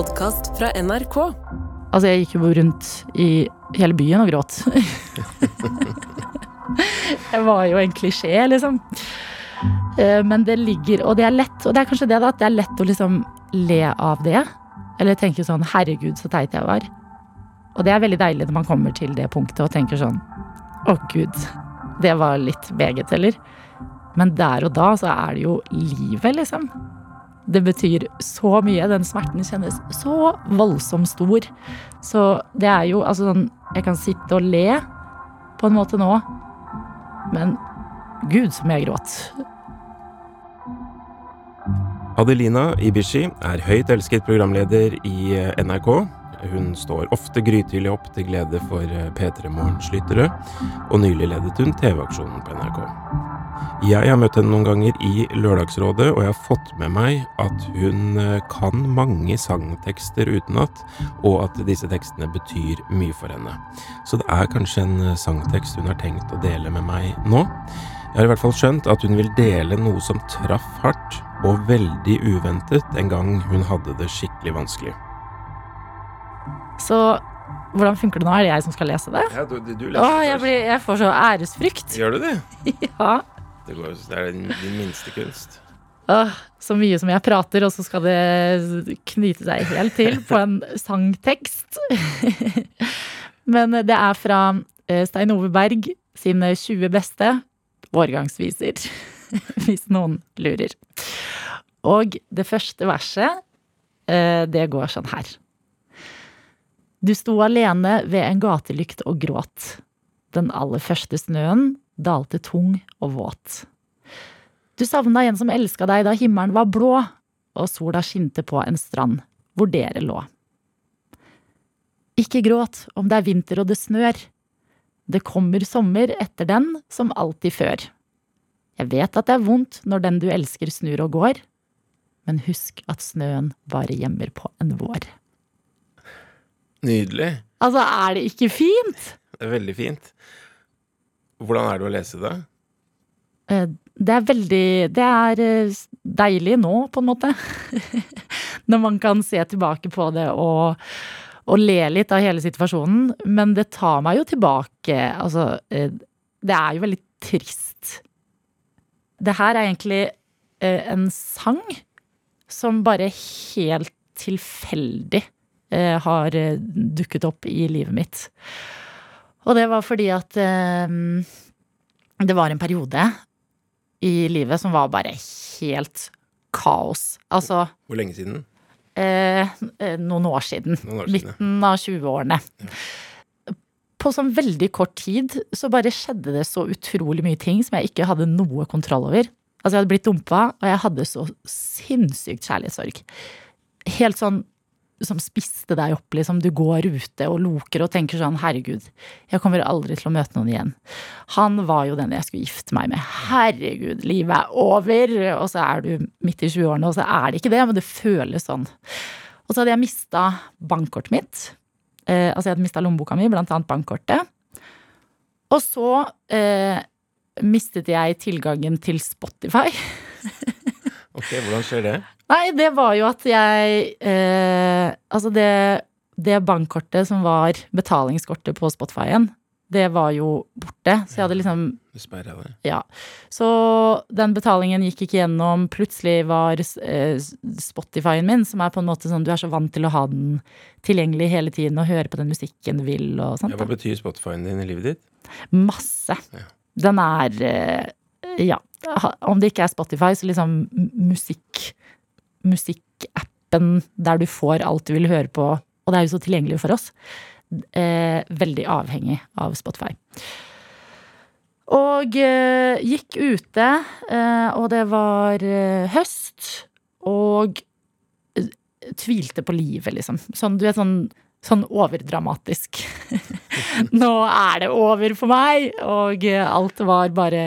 podkast fra NRK. Altså, jeg gikk jo rundt i hele byen og gråt. jeg var jo en klisjé, liksom. Eh, Men det ligger Og det er lett, og det er kanskje det, da, at det er lett å liksom le av det. Eller tenke sånn 'herregud, så teit jeg var'. Og det er veldig deilig når man kommer til det punktet og tenker sånn 'å gud, det var litt meget', eller? Men der og da så er det jo livet, liksom. Det betyr så mye. Den smerten kjennes så voldsomt stor. Så det er jo altså sånn Jeg kan sitte og le på en måte nå, men gud som jeg gråt. Adelina Ibishi er høyt elsket programleder i NRK. Hun står ofte grytidlig opp til glede for eh, P3 Morgens lyttere, og nylig ledet hun TV-aksjonen på NRK. Jeg har møtt henne noen ganger i Lørdagsrådet, og jeg har fått med meg at hun eh, kan mange sangtekster utenat, og at disse tekstene betyr mye for henne. Så det er kanskje en eh, sangtekst hun har tenkt å dele med meg nå. Jeg har i hvert fall skjønt at hun vil dele noe som traff hardt og veldig uventet en gang hun hadde det skikkelig vanskelig. Så hvordan funker det nå? Er det jeg som skal lese det? Ja, du, du Å, jeg, blir, jeg får så æresfrykt. Gjør du det? Ja. Det, går, det er din, din minste kunst. Åh, så mye som jeg prater, og så skal det knyte seg helt til på en sangtekst. Men det er fra eh, Stein Ove Berg sine 20 beste årgangsviser, hvis noen lurer. Og det første verset, eh, det går sånn her. Du sto alene ved en gatelykt og gråt. Den aller første snøen dalte tung og våt. Du savna en som elska deg da himmelen var blå, og sola skinte på en strand hvor dere lå. Ikke gråt om det er vinter og det snør. Det kommer sommer etter den som alltid før. Jeg vet at det er vondt når den du elsker snur og går, men husk at snøen bare gjemmer på en vår. Nydelig. Altså, er det ikke fint? Det er veldig fint. Hvordan er det å lese det? Eh, Det er veldig Det er eh, deilig nå, på en måte. Når man kan se tilbake på det og, og le litt av hele situasjonen. Men det tar meg jo tilbake Altså, eh, det er jo veldig trist. Det her er egentlig en sang som bare helt tilfeldig har eh, dukket opp i livet mitt. Og det var fordi at eh, det var en periode i livet som var bare helt kaos. Altså Hvor lenge siden? eh, eh, noen år siden. Noen år siden, ja. Midten av 20-årene. På sånn veldig kort tid så bare skjedde det så utrolig mye ting som jeg ikke hadde noe kontroll over. Altså Jeg hadde blitt dumpa, og jeg hadde så sinnssykt kjærlighetssorg. Helt sånn som spiste deg opp, liksom. Du går ute og loker og tenker sånn herregud, jeg kommer aldri til å møte noen igjen. Han var jo den jeg skulle gifte meg med. Herregud, livet er over! Og så er du midt i 20-årene, og så er det ikke det, men det føles sånn. Og så hadde jeg mista bankkortet mitt. Eh, altså jeg hadde mista lommeboka mi, blant annet bankkortet. Og så eh, mistet jeg tilgangen til Spotify. Ok, hvordan skjer det? Nei, det var jo at jeg eh, Altså, det, det bankkortet som var betalingskortet på Spotify-en, det var jo borte. Så jeg hadde liksom sperra det. Ja. Så den betalingen gikk ikke gjennom. Plutselig var eh, Spotify-en min, som er på en måte sånn du er så vant til å ha den tilgjengelig hele tiden og høre på den musikken du vil og sånt. Ja, hva betyr Spotify-en din i livet ditt? Masse. Ja. Den er eh, Ja. Om det ikke er Spotify, så liksom musikk Musikkappen der du får alt du vil høre på, og det er jo så tilgjengelig for oss. Eh, veldig avhengig av Spotify. Og eh, gikk ute, eh, og det var eh, høst, og eh, tvilte på livet, liksom. Sånn, du vet, sånn, sånn overdramatisk. Nå er det over for meg, og alt var bare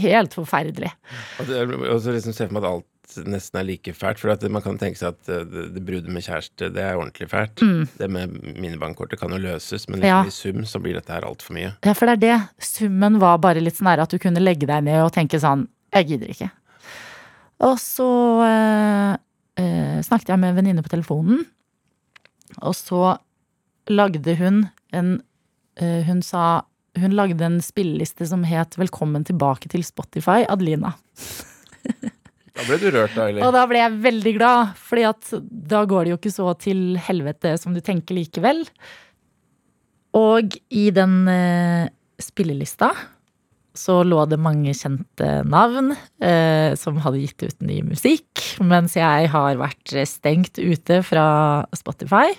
helt forferdelig. Og det, og så liksom ser for meg at alt nesten er like fælt. For at man kan tenke seg at eh, det, det bruddet med kjæreste, det er ordentlig fælt. Det med minibankkortet kan jo løses, men liksom Mm. Ja. i sum så blir dette her altfor mye. Ja, for det er det. Summen var bare litt sånn at du kunne legge deg ned og tenke sånn Jeg gidder ikke. Og så eh, eh, snakket jeg med en venninne på telefonen. Og så lagde hun en eh, Hun sa Hun lagde en spilleliste som het 'Velkommen tilbake til Spotify', Adelina. Da ble du rørt, da, eller? Og da ble jeg veldig glad, fordi at da går det jo ikke så til helvete som du tenker likevel. Og i den eh, spillelista så lå det mange kjente navn eh, som hadde gitt ut ny musikk, mens jeg har vært stengt ute fra Spotify.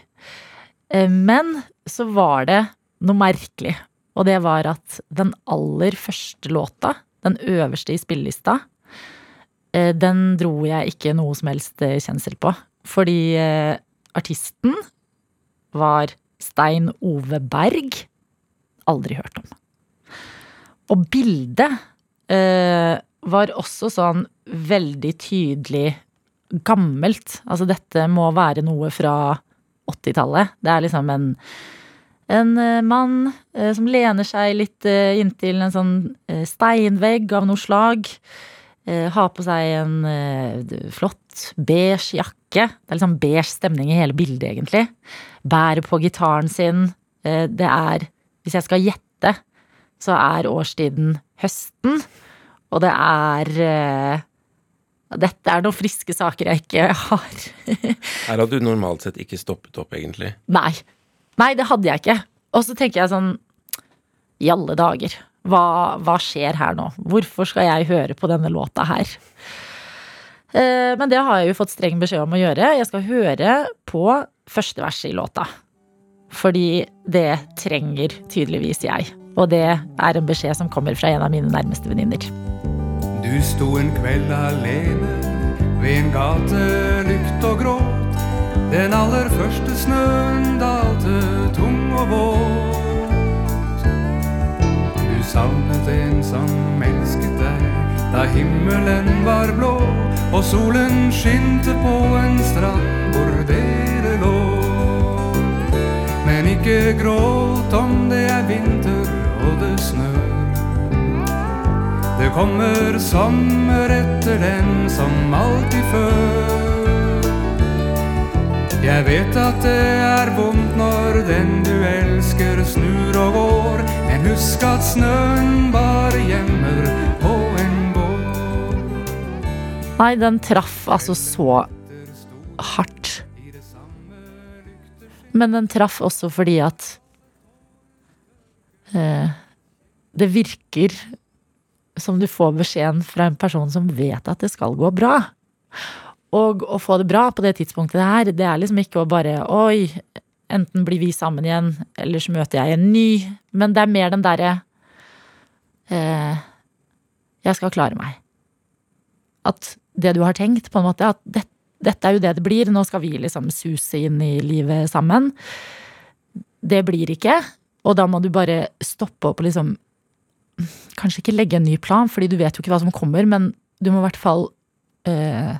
Eh, men så var det noe merkelig, og det var at den aller første låta, den øverste i spillelista, eh, den dro jeg ikke noe som helst eh, kjensel på. Fordi artisten var Stein Ove Berg. Aldri hørt om. Og bildet var også sånn veldig tydelig gammelt. Altså dette må være noe fra 80-tallet. Det er liksom en, en eh, mann eh, som lener seg litt eh, inntil en sånn steinvegg av noe slag. Har på seg en flott beige jakke. Det er liksom beige stemning i hele bildet, egentlig. Bærer på gitaren sin. Det er, hvis jeg skal gjette, så er årstiden høsten. Og det er Dette er noen friske saker jeg ikke har. Her hadde du normalt sett ikke stoppet opp, egentlig. Nei. Nei, det hadde jeg ikke. Og så tenker jeg sånn I alle dager. Hva, hva skjer her nå? Hvorfor skal jeg høre på denne låta her? Eh, Men det har jeg jo fått streng beskjed om å gjøre. Jeg skal høre på første verset i låta. Fordi det trenger tydeligvis jeg. Og det er en beskjed som kommer fra en av mine nærmeste venninner. Du sto en kveld alene ved en gatelykt og gråt. Den aller første snøen dalte tung og våt. Du savnet en som elsket deg da himmelen var blå og solen skinte på en strand hvor dere lå. Men ikke gråt om det er vinter og det snør. Det kommer sommer etter den som alltid før. Jeg vet at det er vondt når den du elsker snur og går, men husk at snøen bare gjemmer på en båt. Nei, den traff altså så hardt. Men den traff også fordi at eh, det virker som du får beskjeden fra en person som vet at det skal gå bra. Og å få det bra på det tidspunktet her, det er liksom ikke å bare Oi, enten blir vi sammen igjen, eller så møter jeg en ny. Men det er mer den derre eh, Jeg skal klare meg. At det du har tenkt, på en måte, at det, dette er jo det det blir, nå skal vi liksom suse inn i livet sammen. Det blir ikke. Og da må du bare stoppe opp og liksom Kanskje ikke legge en ny plan, fordi du vet jo ikke hva som kommer, men du må i hvert fall eh,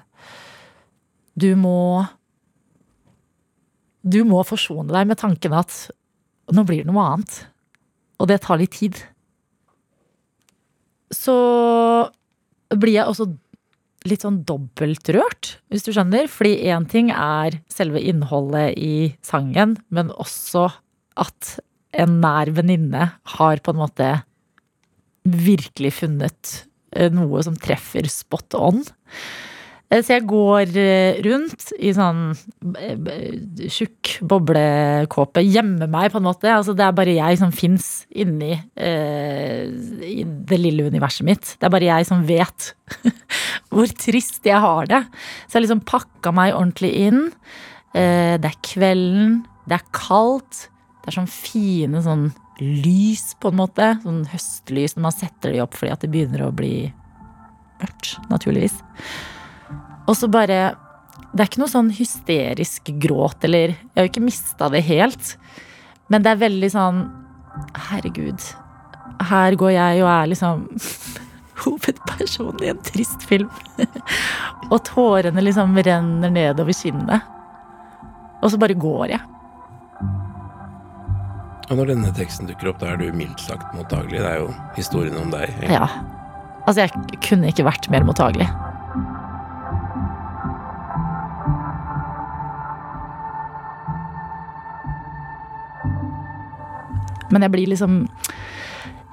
Du må Du må forsone deg med tanken at nå blir det noe annet. Og det tar litt tid. Så blir jeg også litt sånn dobbeltrørt, hvis du skjønner. Fordi én ting er selve innholdet i sangen, men også at en nær venninne har på en måte virkelig funnet eh, noe som treffer spot on. Eh, Så jeg går eh, rundt i sånn tjukk boblekåpe, gjemmer meg på en måte. Altså, det er bare jeg som fins inni eh, det lille universet mitt. Det er bare jeg som vet hvor trist jeg har det. Så jeg liksom pakka meg ordentlig inn. Eh, det er kvelden, det er kaldt. Det er sånn fine sånn lys, på en måte. Sånn høstlys når man setter de opp fordi at det begynner å bli mørkt, naturligvis. Og så bare Det er ikke noe sånn hysterisk gråt, eller Jeg har jo ikke mista det helt. Men det er veldig sånn Herregud. Her går jeg og er liksom hovedpersonen i en trist film. og tårene liksom renner nedover kinnet. Og så bare går jeg. Og når denne teksten dukker opp, da er du mildt sagt mottagelig. Det er jo historien om deg. egentlig. Ja. Altså, jeg kunne ikke vært mer mottagelig. Men jeg blir liksom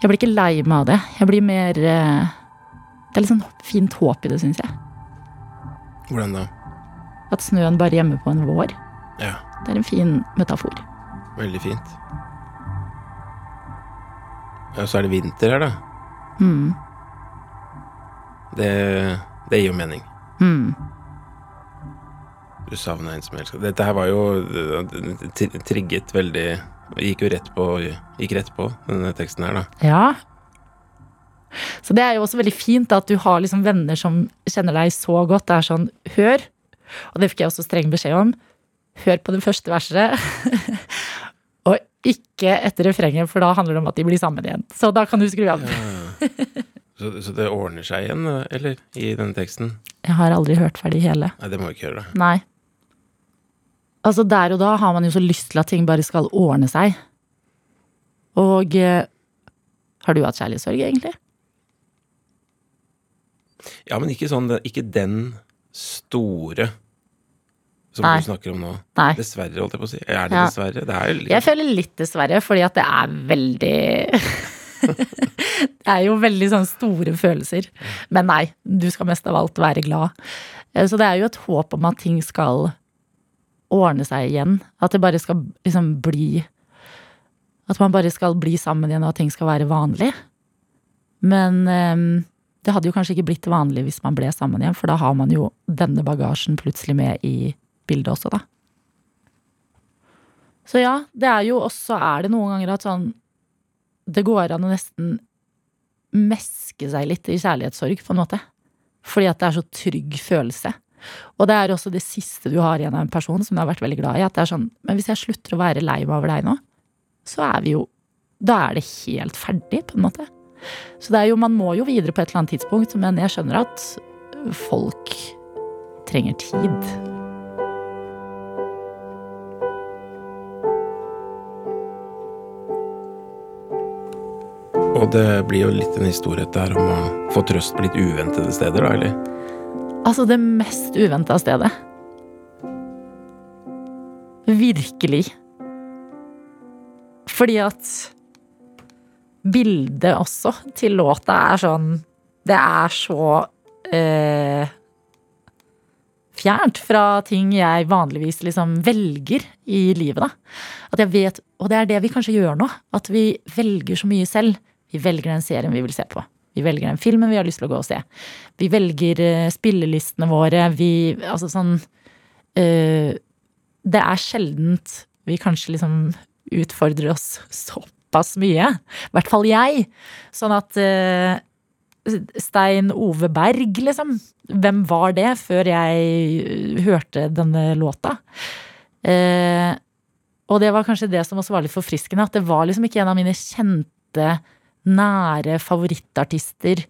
Jeg blir ikke lei meg av det. Jeg blir mer eh, Det er litt sånn fint håp i det, syns jeg. Hvordan da? At snøen bare gjemmer på en vår. Ja, Det er en fin metafor. veldig fint. Ja, så er det vinter her, da. Mm. Det, det gir jo mening. Mm. Du savna en som elska Dette her var jo trigget veldig Gikk jo rett på Gikk rett på denne teksten her, da. Ja. Så det er jo også veldig fint at du har liksom venner som kjenner deg så godt. Det er sånn, hør, og det fikk jeg også streng beskjed om, hør på det første verset. ikke etter refrenget, for da handler det om at de blir sammen igjen. Så da kan du skru av. Så, så det ordner seg igjen, eller? I denne teksten? Jeg har aldri hørt ferdig hele. Nei, det må ikke gjøre, da. Nei. Altså Der og da har man jo så lyst til at ting bare skal ordne seg. Og eh, har du hatt kjærlighetssorg, egentlig? Ja, men ikke sånn Ikke den store som Nei. du snakker om nå. Nei. Dessverre, holdt jeg på å si. Er det Ja. dessverre? Det er jo litt Jeg føler litt dessverre, fordi at det er veldig Det er jo veldig sånn store følelser. Men nei, du skal mest av alt være glad. Eh, Så det er jo et håp om at ting skal ordne seg igjen. At det bare skal liksom bli At man bare skal bli sammen igjen, og at ting skal være vanlig. Men eh, det hadde jo kanskje ikke blitt vanlig hvis man ble sammen igjen, for da har man jo denne bagasjen plutselig med i bildet også, da. Så ja, det er jo også er det noen ganger at sånn Det går an å nesten meske seg litt i kjærlighetssorg, på en måte. Fordi at det er så trygg følelse. Og det er også det siste du har igjen av en person som du har vært veldig glad i. At det er sånn Men hvis jeg slutter å være lei meg over deg nå, så er vi jo Da er det helt ferdig, på en måte. Så det er jo, man må jo videre på et eller annet tidspunkt, men jeg skjønner at folk trenger tid. Og det blir jo litt en historie der om å få trøst på litt uventede steder, da, eller? Altså det mest uventa stedet. Virkelig. Fordi at bildet også til låta er sånn Det er så eh, fjernt fra ting jeg vanligvis liksom velger i livet, da. At jeg vet Og det er det vi kanskje gjør nå. At vi velger så mye selv. Vi velger den serien vi vil se på. Vi velger den filmen vi har lyst til å gå og se. Vi velger eh, spillelistene våre. Vi Altså sånn øh, Det er sjeldent vi kanskje liksom utfordrer oss såpass mye. I hvert fall jeg. Sånn at øh, Stein Ove Berg, liksom. Hvem var det før jeg hørte denne låta? Eh, og det var kanskje det som også var litt forfriskende. At det var liksom ikke en av mine kjente, nære favorittartister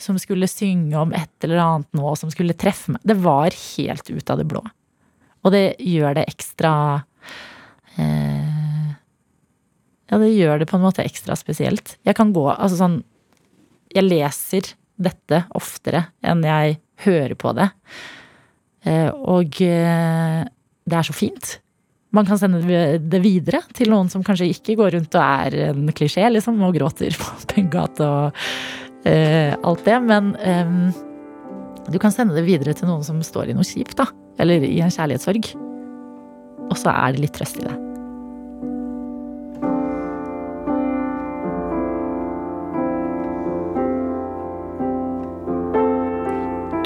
som skulle synge om et eller annet nå, som skulle treffe meg. Det var helt ut av det blå. Og det gjør det ekstra eh, Ja, det gjør det på en måte ekstra spesielt. Jeg kan gå Altså sånn Jeg leser dette oftere enn jeg hører på det. Eh, og eh, det er så fint. Man kan sende det videre til noen som kanskje ikke går rundt og er en klisjé, liksom, og gråter på Pengegate og uh, alt det. Men um, du kan sende det videre til noen som står i noe kjipt, da. Eller i en kjærlighetssorg. Og så er det litt trøst i det.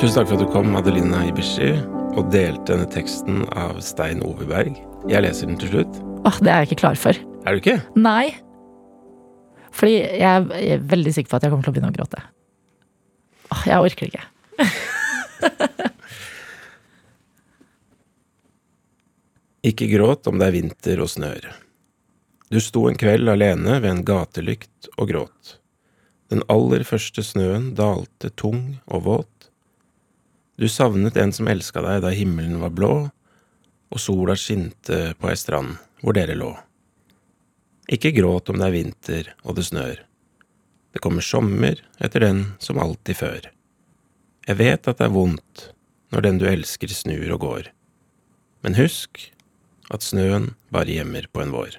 Tusen takk for at du kom, Adeline Ibishi, og delte denne teksten av Stein Ove Berg. Jeg leser den til slutt. Åh, det er jeg ikke klar for. Er du ikke? Nei. Fordi jeg er veldig sikker på at jeg kommer til å begynne å gråte. Åh, jeg orker ikke. Ikke gråt om det er vinter og snør. Du sto en kveld alene ved en gatelykt og gråt. Den aller første snøen dalte tung og våt. Du savnet en som elska deg da himmelen var blå, og sola skinte på ei strand hvor dere lå. Ikke gråt om det er vinter og det snør. Det kommer sommer etter den som alltid før. Jeg vet at det er vondt når den du elsker snur og går, men husk at snøen bare gjemmer på en vår.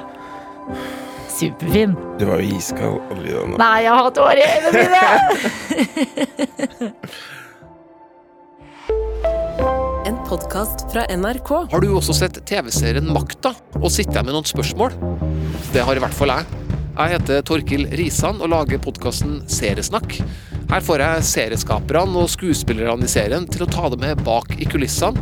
Superfin. Du var jo iskald, Adelina. Nei, jeg har tårer i øynene mine! En podkast fra NRK. Har du også sett TV-serien Makta og sitter jeg med noen spørsmål? Det har i hvert fall jeg. Jeg heter Torkil Risan og lager podkasten Seriesnakk. Her får jeg serieskaperne og skuespillerne i serien til å ta det med bak i kulissene,